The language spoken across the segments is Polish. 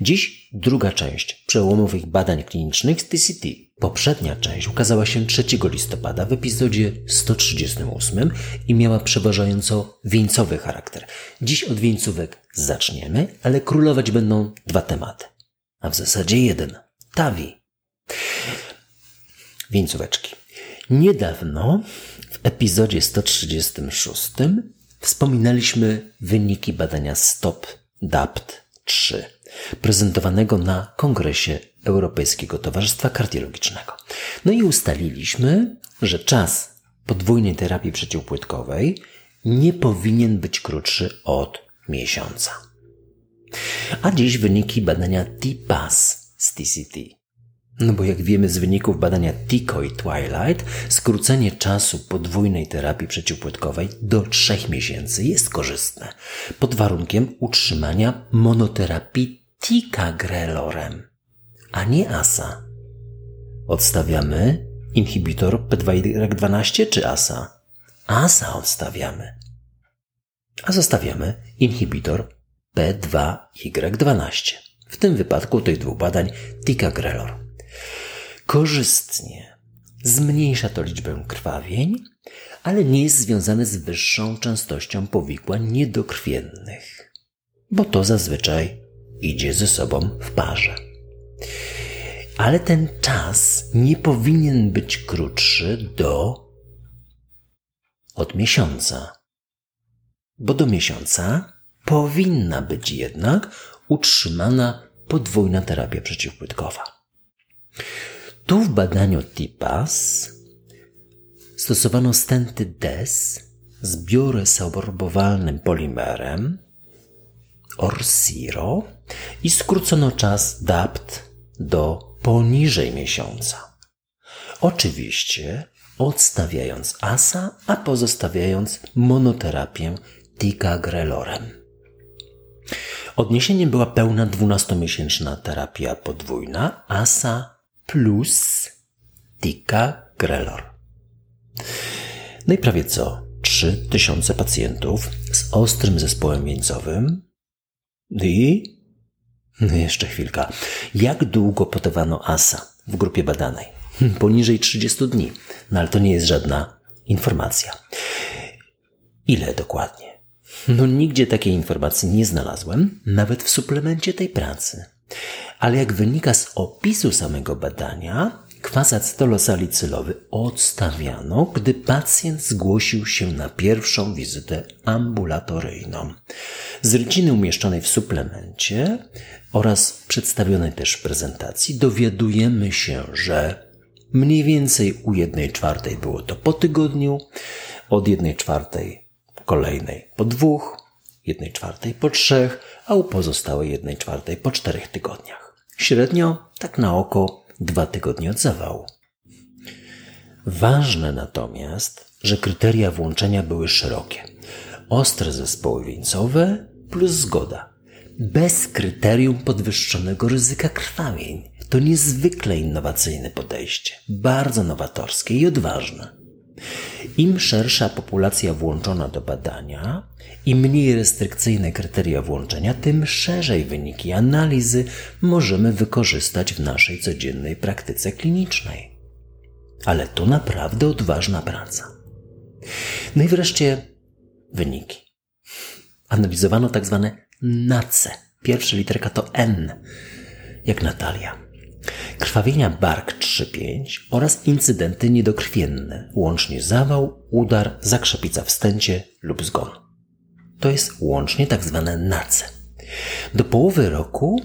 Dziś druga część przełomowych badań klinicznych z TCT. Poprzednia część ukazała się 3 listopada w epizodzie 138 i miała przeważająco wieńcowy charakter. Dziś od wieńcówek zaczniemy, ale królować będą dwa tematy. A w zasadzie jeden. Tawi. Wieńcóweczki. Niedawno w epizodzie 136 wspominaliśmy wyniki badania STOP DAPT 3 prezentowanego na Kongresie Europejskiego Towarzystwa Kardiologicznego. No i ustaliliśmy, że czas podwójnej terapii przeciwpłytkowej nie powinien być krótszy od miesiąca. A dziś wyniki badania T-PAS z TCT. No bo jak wiemy z wyników badania TICO i Twilight, skrócenie czasu podwójnej terapii przeciwpłytkowej do 3 miesięcy jest korzystne, pod warunkiem utrzymania monoterapii ticagrelorem, a nie ASA. Odstawiamy inhibitor P2Y12 czy ASA? ASA odstawiamy. A zostawiamy inhibitor P2Y12. W tym wypadku tych dwóch badań ticagrelor. Korzystnie zmniejsza to liczbę krwawień, ale nie jest związane z wyższą częstością powikłań niedokrwiennych, bo to zazwyczaj idzie ze sobą w parze. Ale ten czas nie powinien być krótszy do od miesiąca, bo do miesiąca powinna być jednak utrzymana podwójna terapia przeciwpłytkowa. Tu w badaniu TIPAS stosowano stenty DES z bioresorbowalnym polimerem Orsiro i skrócono czas DAPT do poniżej miesiąca. Oczywiście odstawiając ASA, a pozostawiając monoterapię ticagrelorem. Odniesieniem była pełna 12-miesięczna terapia podwójna ASA plus ticagrelor. No i prawie co 3000 pacjentów z ostrym zespołem wieńcowym i no jeszcze chwilka. Jak długo podawano ASA w grupie badanej? Hmm, poniżej 30 dni. No ale to nie jest żadna informacja. Ile dokładnie? No nigdzie takiej informacji nie znalazłem, nawet w suplemencie tej pracy. Ale jak wynika z opisu samego badania, Kwas acetylosalicylowy odstawiano, gdy pacjent zgłosił się na pierwszą wizytę ambulatoryjną. Z ryciny umieszczonej w suplemencie oraz przedstawionej też w prezentacji dowiadujemy się, że mniej więcej u jednej czwartej było to po tygodniu, od jednej czwartej kolejnej po dwóch, jednej czwartej po trzech, a u pozostałej jednej czwartej po czterech tygodniach. Średnio, tak na oko, dwa tygodnie od zawału. Ważne natomiast, że kryteria włączenia były szerokie. Ostre zespoły wieńcowe plus zgoda. Bez kryterium podwyższonego ryzyka krwawień. To niezwykle innowacyjne podejście, bardzo nowatorskie i odważne. Im szersza populacja włączona do badania, im mniej restrykcyjne kryteria włączenia, tym szerzej wyniki analizy możemy wykorzystać w naszej codziennej praktyce klinicznej. Ale to naprawdę odważna praca. No i wreszcie wyniki. Analizowano tak zwane NACE. Pierwsza literka to N, jak Natalia krwawienia bark 3-5 oraz incydenty niedokrwienne, łącznie zawał, udar, zakrzepica w stęcie lub zgon. To jest łącznie tak zwane NACE. Do połowy roku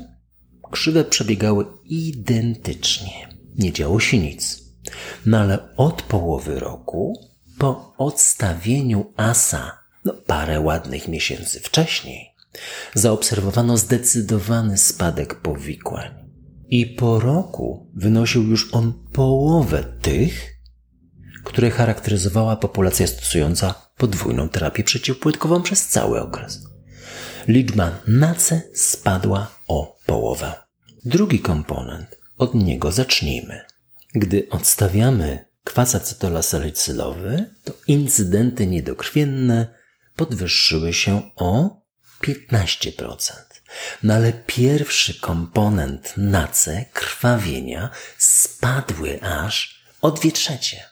krzywe przebiegały identycznie. Nie działo się nic. No ale od połowy roku, po odstawieniu ASA, no parę ładnych miesięcy wcześniej, zaobserwowano zdecydowany spadek powikłań i po roku wynosił już on połowę tych, które charakteryzowała populacja stosująca podwójną terapię przeciwpłytkową przez cały okres. Liczba NACE spadła o połowę. Drugi komponent, od niego zacznijmy. Gdy odstawiamy kwas acetolasalycylowy, to incydenty niedokrwienne podwyższyły się o 15%. No ale pierwszy komponent NACE, krwawienia, spadły aż o dwie trzecie.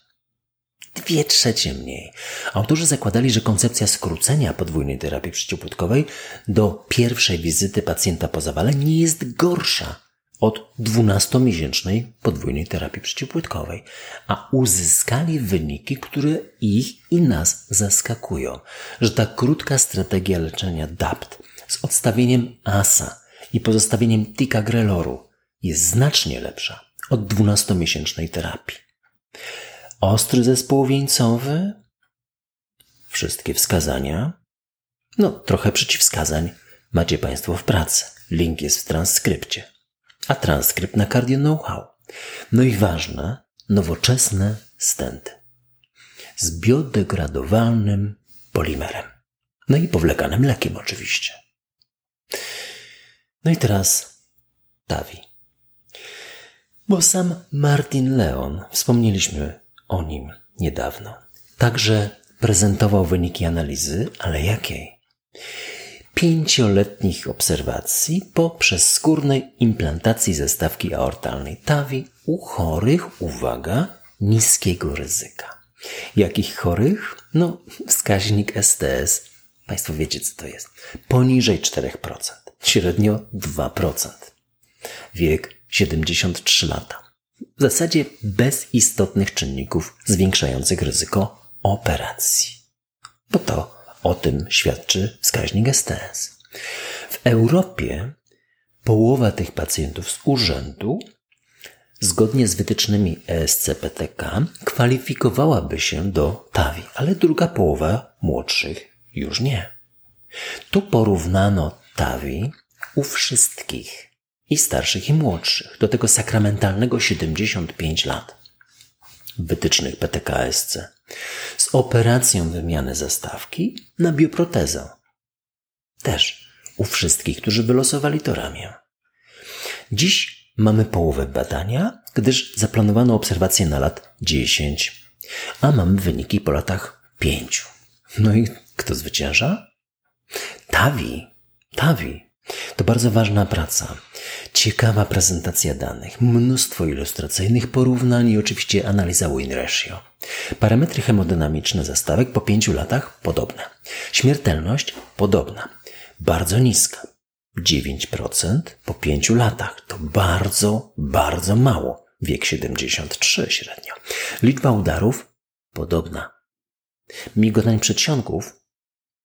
Dwie trzecie mniej. Autorzy zakładali, że koncepcja skrócenia podwójnej terapii przeciwpłytkowej do pierwszej wizyty pacjenta po zawale nie jest gorsza od 12-miesięcznej podwójnej terapii przeciwpłytkowej, a uzyskali wyniki, które ich i nas zaskakują, że ta krótka strategia leczenia DAPT z odstawieniem ASA i pozostawieniem ticagrelloru jest znacznie lepsza od 12-miesięcznej terapii. Ostry zespół wieńcowy, wszystkie wskazania, no trochę przeciwwskazań macie Państwo w pracy. Link jest w transkrypcie a transkrypt na Cardio Know-how. No i ważne, nowoczesne stenty z biodegradowalnym polimerem. No i powlekanym lekiem oczywiście. No i teraz Tawi. Bo sam Martin Leon, wspomnieliśmy o nim niedawno, także prezentował wyniki analizy, ale jakiej? pięcioletnich obserwacji po przezskórnej implantacji zestawki aortalnej TAVI u chorych, uwaga, niskiego ryzyka. Jakich chorych? No, wskaźnik STS. Państwo wiecie, co to jest. Poniżej 4%. Średnio 2%. Wiek 73 lata. W zasadzie bez istotnych czynników zwiększających ryzyko operacji. Bo to o tym świadczy wskaźnik STS. W Europie połowa tych pacjentów z urzędu, zgodnie z wytycznymi ESCPTK, kwalifikowałaby się do TAVI, ale druga połowa młodszych już nie. Tu porównano TAVI u wszystkich i starszych i młodszych, do tego sakramentalnego 75 lat wytycznych PTKSC z operacją wymiany zastawki na bioprotezę. Też u wszystkich, którzy wylosowali to ramię. Dziś mamy połowę badania, gdyż zaplanowano obserwacje na lat 10, a mamy wyniki po latach 5. No i kto zwycięża? Tawi. Tawi. To bardzo ważna praca. Ciekawa prezentacja danych, mnóstwo ilustracyjnych porównań i oczywiście analiza win ratio. Parametry hemodynamiczne zastawek po pięciu latach podobne. Śmiertelność podobna. Bardzo niska. 9% po pięciu latach. To bardzo, bardzo mało. Wiek 73 średnio. Liczba udarów podobna. Migotań przedsionków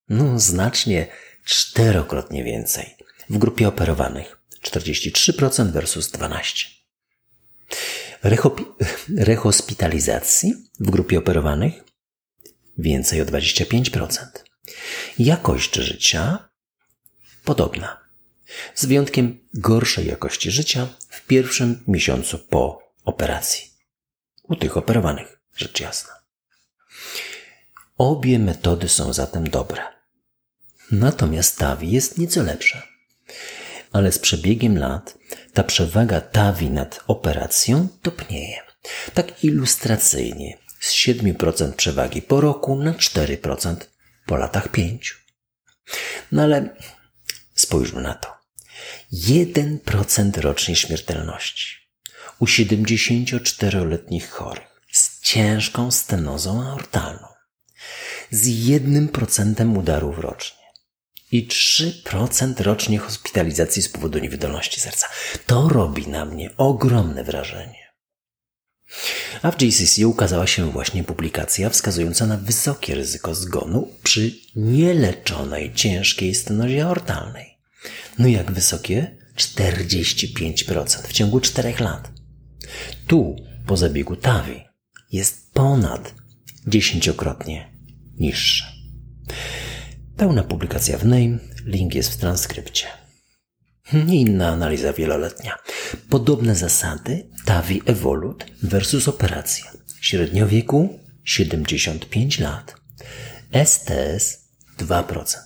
no znacznie czterokrotnie więcej w grupie operowanych 43% versus 12%. rehospitalizacji w grupie operowanych więcej o 25%. Jakość życia podobna, z wyjątkiem gorszej jakości życia w pierwszym miesiącu po operacji. U tych operowanych, rzecz jasna. Obie metody są zatem dobre. Natomiast TAVI jest nieco lepsza ale z przebiegiem lat ta przewaga Tawi nad operacją topnieje. Tak ilustracyjnie z 7% przewagi po roku na 4% po latach 5. No ale spójrzmy na to. 1% rocznie śmiertelności u 74-letnich chorych z ciężką stenozą aortalną, z 1% udarów rocznie i 3% rocznie hospitalizacji z powodu niewydolności serca. To robi na mnie ogromne wrażenie. A w JCC ukazała się właśnie publikacja wskazująca na wysokie ryzyko zgonu przy nieleczonej ciężkiej stenozie aortalnej. No jak wysokie? 45% w ciągu 4 lat. Tu, po zabiegu TAVI, jest ponad dziesięciokrotnie niższe. Pełna publikacja w NAME, link jest w transkrypcie. Inna analiza wieloletnia. Podobne zasady TAVI Evolut versus operacja. Średniowieku 75 lat. STS 2%.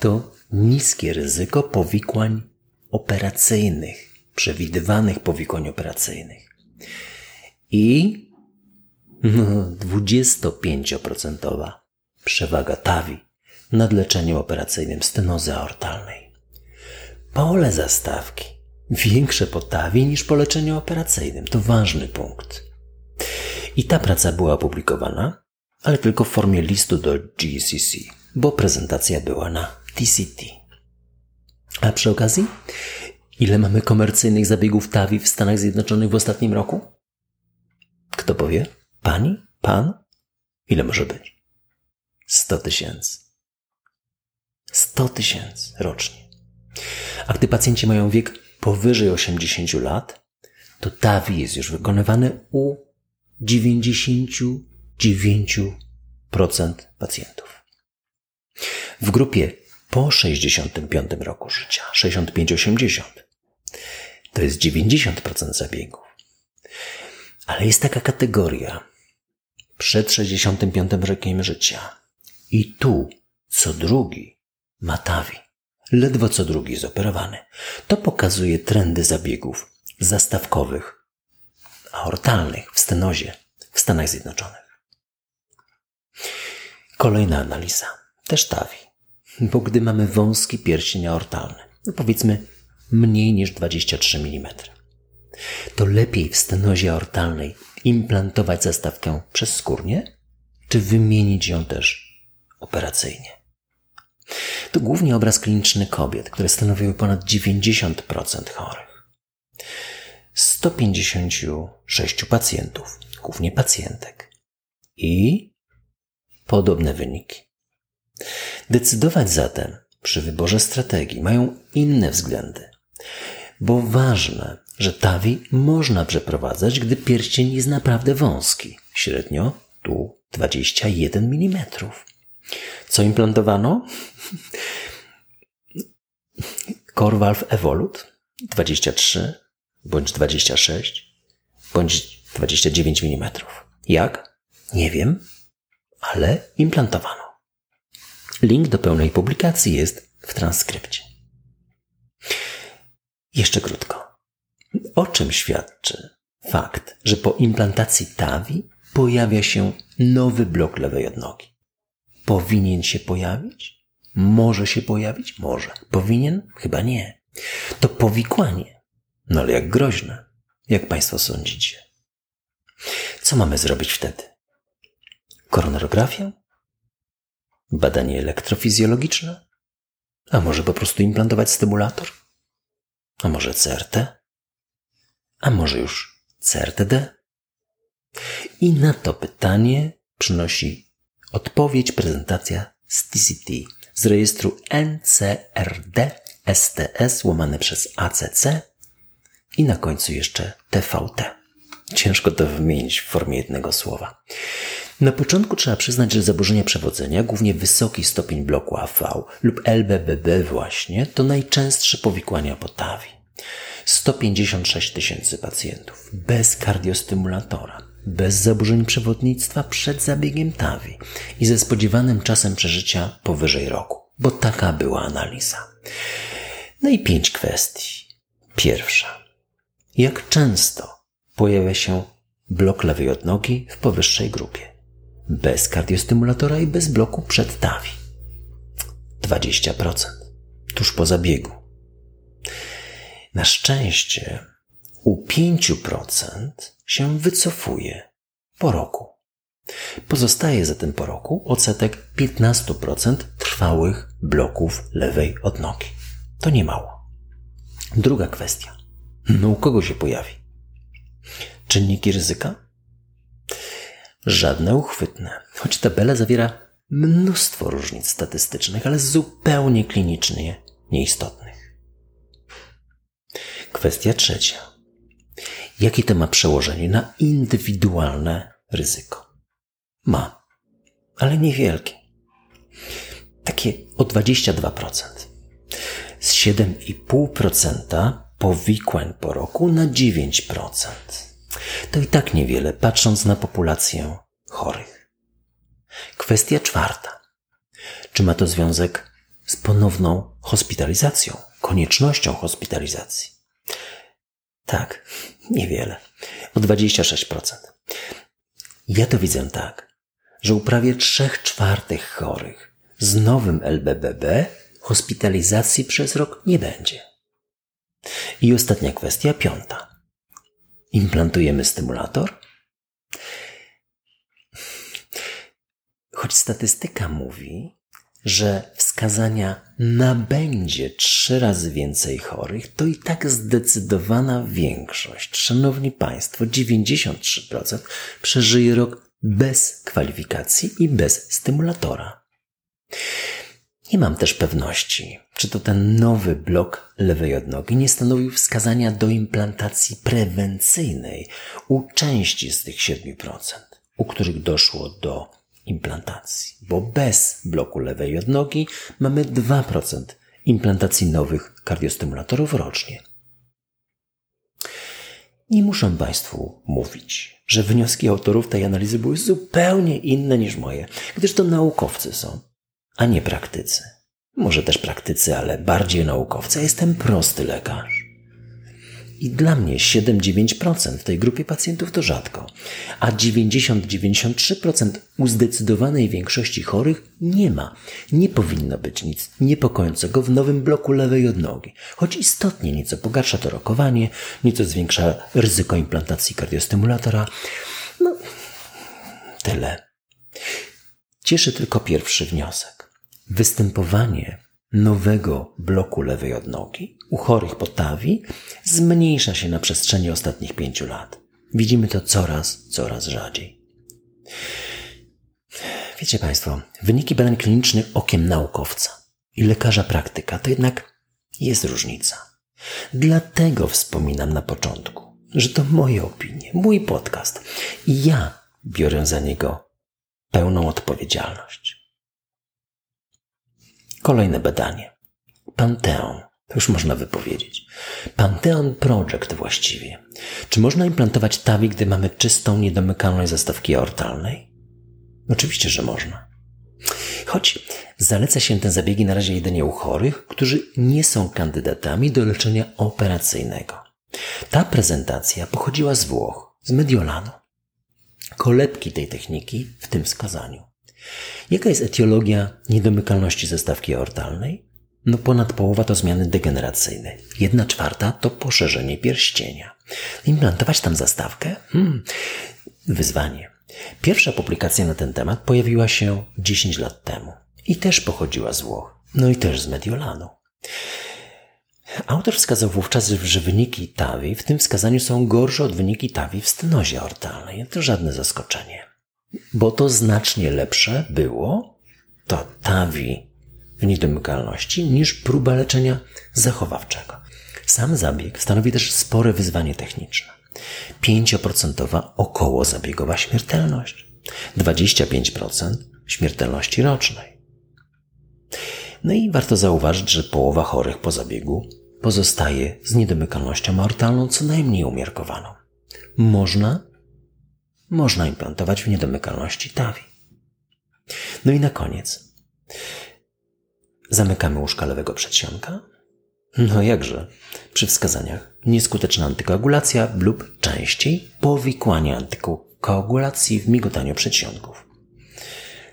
To niskie ryzyko powikłań operacyjnych, przewidywanych powikłań operacyjnych. I no, 25% przewaga TAVI nad leczeniem operacyjnym stenozy aortalnej. Pole zastawki większe po TAVI niż po leczeniu operacyjnym. To ważny punkt. I ta praca była opublikowana, ale tylko w formie listu do GCC, bo prezentacja była na TCT. A przy okazji, ile mamy komercyjnych zabiegów TAVI w Stanach Zjednoczonych w ostatnim roku? Kto powie? Pani? Pan? Ile może być? 100 tysięcy. 100 tysięcy rocznie. A gdy pacjenci mają wiek powyżej 80 lat, to TAVI jest już wykonywany u 99% pacjentów. W grupie po 65 roku życia, 65-80, to jest 90% zabiegów. Ale jest taka kategoria przed 65 rokiem życia. I tu co drugi ma TAVI. Ledwo co drugi zoperowany. To pokazuje trendy zabiegów zastawkowych, aortalnych w stenozie w Stanach Zjednoczonych. Kolejna analiza. Też TAVI. Bo gdy mamy wąski pierścień aortalny, no powiedzmy mniej niż 23 mm, to lepiej w stenozie aortalnej implantować zastawkę przez skórnie, czy wymienić ją też operacyjnie. To głównie obraz kliniczny kobiet, które stanowiły ponad 90% chorych. 156 pacjentów, głównie pacjentek. I podobne wyniki. Decydować zatem przy wyborze strategii mają inne względy, bo ważne, że TAVI można przeprowadzać, gdy pierścień jest naprawdę wąski, średnio tu 21 mm. Co implantowano? Corvalve Evolut 23 bądź 26 bądź 29 mm. Jak? Nie wiem, ale implantowano. Link do pełnej publikacji jest w transkrypcie. Jeszcze krótko. O czym świadczy fakt, że po implantacji TAVI pojawia się nowy blok lewej odnogi? Powinien się pojawić? Może się pojawić? Może. Powinien? Chyba nie. To powikłanie. No ale jak groźne. Jak Państwo sądzicie? Co mamy zrobić wtedy? Koronarografię? Badanie elektrofizjologiczne? A może po prostu implantować stymulator? A może CRT? A może już CRTD? I na to pytanie przynosi odpowiedź prezentacja z TCT z rejestru NCRD STS łamane przez ACC i na końcu jeszcze TVT. Ciężko to wymienić w formie jednego słowa. Na początku trzeba przyznać, że zaburzenia przewodzenia, głównie wysoki stopień bloku AV lub LBBB właśnie, to najczęstsze powikłania potawi. 156 tysięcy pacjentów bez kardiostymulatora, bez zaburzeń przewodnictwa przed zabiegiem TAVI i ze spodziewanym czasem przeżycia powyżej roku, bo taka była analiza. No i pięć kwestii. Pierwsza. Jak często pojawia się blok lewej odnogi w powyższej grupie? Bez kardiostymulatora i bez bloku przed TAVI. 20%. Tuż po zabiegu. Na szczęście u 5% się wycofuje po roku. Pozostaje zatem po roku odsetek 15% trwałych bloków lewej odnogi. To nie mało. Druga kwestia. No u kogo się pojawi? Czynniki ryzyka? Żadne uchwytne, choć tabela zawiera mnóstwo różnic statystycznych, ale zupełnie klinicznie nieistotnych. Kwestia trzecia. Jakie to ma przełożenie na indywidualne ryzyko? Ma, ale niewielkie. Takie o 22%. Z 7,5% powikłań po roku na 9%. To i tak niewiele, patrząc na populację chorych. Kwestia czwarta. Czy ma to związek z ponowną hospitalizacją, koniecznością hospitalizacji? Tak, niewiele. O 26%. Ja to widzę tak, że u prawie 3 czwartych chorych z nowym LBBB hospitalizacji przez rok nie będzie. I ostatnia kwestia, piąta. Implantujemy stymulator? Choć statystyka mówi, że wskazania nabędzie trzy razy więcej chorych, to i tak zdecydowana większość, szanowni państwo, 93% przeżyje rok bez kwalifikacji i bez stymulatora. Nie mam też pewności, czy to ten nowy blok lewej odnogi nie stanowił wskazania do implantacji prewencyjnej u części z tych 7%, u których doszło do implantacji, bo bez bloku lewej odnogi mamy 2% implantacji nowych kardiostymulatorów rocznie. Nie muszę Państwu mówić, że wnioski autorów tej analizy były zupełnie inne niż moje, gdyż to naukowcy są, a nie praktycy. Może też praktycy, ale bardziej naukowcy. Ja jestem prosty lekarz. I dla mnie 7-9% w tej grupie pacjentów to rzadko, a 90-93% u zdecydowanej większości chorych nie ma. Nie powinno być nic niepokojącego w nowym bloku lewej odnogi, choć istotnie nieco pogarsza to rokowanie, nieco zwiększa ryzyko implantacji kardiostymulatora. No, tyle. Cieszy tylko pierwszy wniosek. Występowanie nowego bloku lewej odnogi u chorych po TAVI zmniejsza się na przestrzeni ostatnich pięciu lat. Widzimy to coraz, coraz rzadziej. Wiecie Państwo, wyniki badań klinicznych okiem naukowca i lekarza praktyka to jednak jest różnica. Dlatego wspominam na początku, że to moje opinie, mój podcast i ja biorę za niego pełną odpowiedzialność. Kolejne badanie. Panteon. To już można wypowiedzieć. Panteon Project właściwie. Czy można implantować TAVI, gdy mamy czystą niedomykalność zastawki aortalnej? Oczywiście, że można. Choć zaleca się te zabiegi na razie jedynie u chorych, którzy nie są kandydatami do leczenia operacyjnego. Ta prezentacja pochodziła z Włoch, z Mediolanu. Kolebki tej techniki w tym wskazaniu. Jaka jest etiologia niedomykalności zestawki aortalnej? No ponad połowa to zmiany degeneracyjne. Jedna czwarta to poszerzenie pierścienia. Implantować tam zastawkę? Hmm, wyzwanie. Pierwsza publikacja na ten temat pojawiła się 10 lat temu i też pochodziła z Włoch, no i też z Mediolanu. Autor wskazał wówczas, że wyniki TAVI w tym wskazaniu są gorsze od wyniki TAVI w stenozie aortalnej. To żadne zaskoczenie bo to znacznie lepsze było, to TAVI w niedomykalności, niż próba leczenia zachowawczego. Sam zabieg stanowi też spore wyzwanie techniczne. 5% około zabiegowa śmiertelność, 25% śmiertelności rocznej. No i warto zauważyć, że połowa chorych po zabiegu pozostaje z niedomykalnością aortalną co najmniej umiarkowaną. Można można implantować w niedomykalności TAVI. No i na koniec. Zamykamy łóżka lewego przedsionka? No jakże? Przy wskazaniach nieskuteczna antykoagulacja lub częściej powikłanie antykoagulacji w migotaniu przedsionków.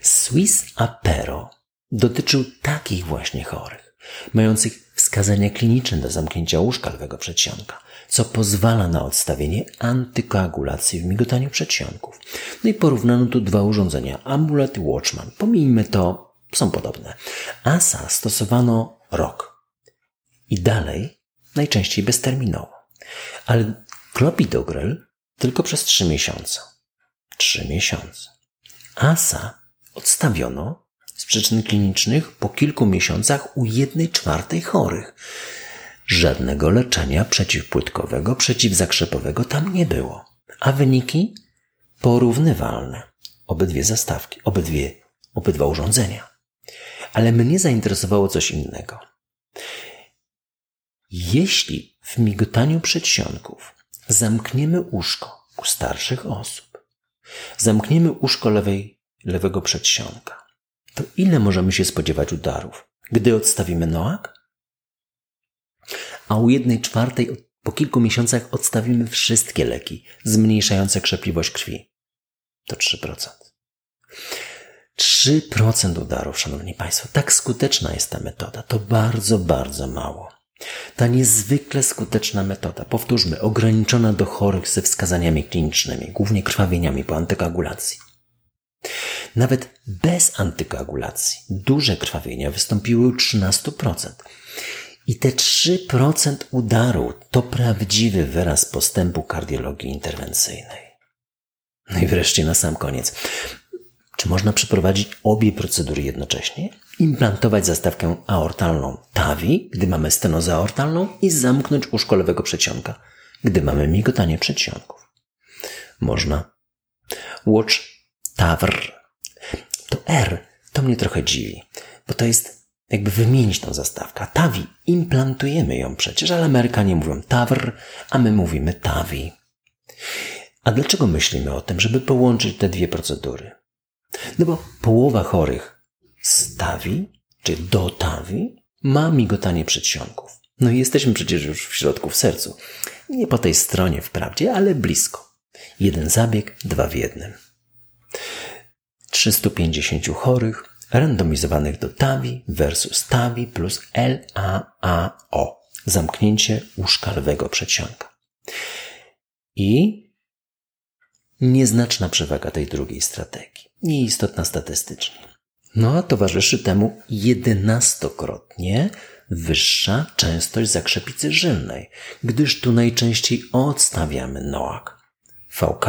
Swiss Apero dotyczył takich właśnie chorych, mających wskazania kliniczne do zamknięcia łóżka lewego przedsionka, co pozwala na odstawienie antykoagulacji w migotaniu przedsionków. No i porównano tu dwa urządzenia, Amulet i Watchman. Pomijmy to, są podobne. ASA stosowano rok i dalej najczęściej bezterminowo. Ale klopidogrel tylko przez trzy miesiące. Trzy miesiące. ASA odstawiono z przyczyn klinicznych po kilku miesiącach u jednej czwartej chorych. Żadnego leczenia przeciwpłytkowego, przeciwzakrzepowego tam nie było. A wyniki? Porównywalne. Obydwie zastawki, obydwie, obydwa urządzenia. Ale mnie zainteresowało coś innego. Jeśli w migotaniu przedsionków zamkniemy uszko u starszych osób, zamkniemy uszko lewej lewego przedsionka, to ile możemy się spodziewać udarów, gdy odstawimy noak? A u jednej czwartej po kilku miesiącach odstawimy wszystkie leki zmniejszające krzepliwość krwi. To 3%. 3% udarów, szanowni państwo. Tak skuteczna jest ta metoda. To bardzo, bardzo mało. Ta niezwykle skuteczna metoda, powtórzmy, ograniczona do chorych ze wskazaniami klinicznymi, głównie krwawieniami po antykoagulacji. Nawet bez antykoagulacji duże krwawienia wystąpiły u 13%. I te 3% udaru to prawdziwy wyraz postępu kardiologii interwencyjnej. No i wreszcie na sam koniec. Czy można przeprowadzić obie procedury jednocześnie? Implantować zastawkę aortalną TAVI, gdy mamy stenozę aortalną i zamknąć łóżko lewego przedsionka, gdy mamy migotanie przedsionków. Można. Watch TAVR. To R to mnie trochę dziwi, bo to jest jakby wymienić tą zastawkę. TAVI, implantujemy ją przecież, ale Amerykanie mówią TAVR, a my mówimy TAVI. A dlaczego myślimy o tym, żeby połączyć te dwie procedury? No bo połowa chorych z TAVI, czy do TAVI, ma migotanie przedsionków. No i jesteśmy przecież już w środku, w sercu. Nie po tej stronie wprawdzie, ale blisko. Jeden zabieg, dwa w jednym. 350 chorych randomizowanych do TAVI versus TAVI plus LAAO. Zamknięcie łóżka lewego przedsionka. I nieznaczna przewaga tej drugiej strategii. Nieistotna statystycznie. No a towarzyszy temu jedenastokrotnie wyższa częstość zakrzepicy żylnej, gdyż tu najczęściej odstawiamy noak. VK,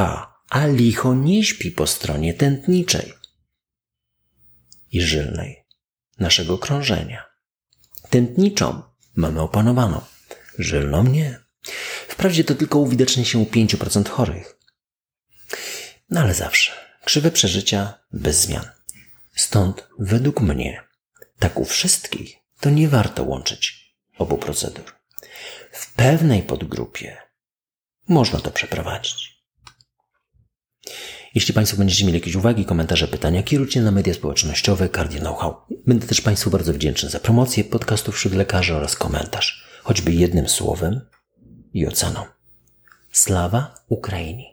a licho nie śpi po stronie tętniczej i żylnej naszego krążenia. Tętniczą mamy opanowaną, żylną nie. Wprawdzie to tylko uwidacznia się u 5% chorych. No ale zawsze krzywe przeżycia bez zmian. Stąd według mnie, tak u wszystkich, to nie warto łączyć obu procedur. W pewnej podgrupie można to przeprowadzić. Jeśli Państwo będziecie mieli jakieś uwagi, komentarze, pytania, kierujcie na media społecznościowe Cardio Know-how. Będę też Państwu bardzo wdzięczny za promocję podcastów wśród lekarzy oraz komentarz, choćby jednym słowem i oceną. Slawa Ukraini!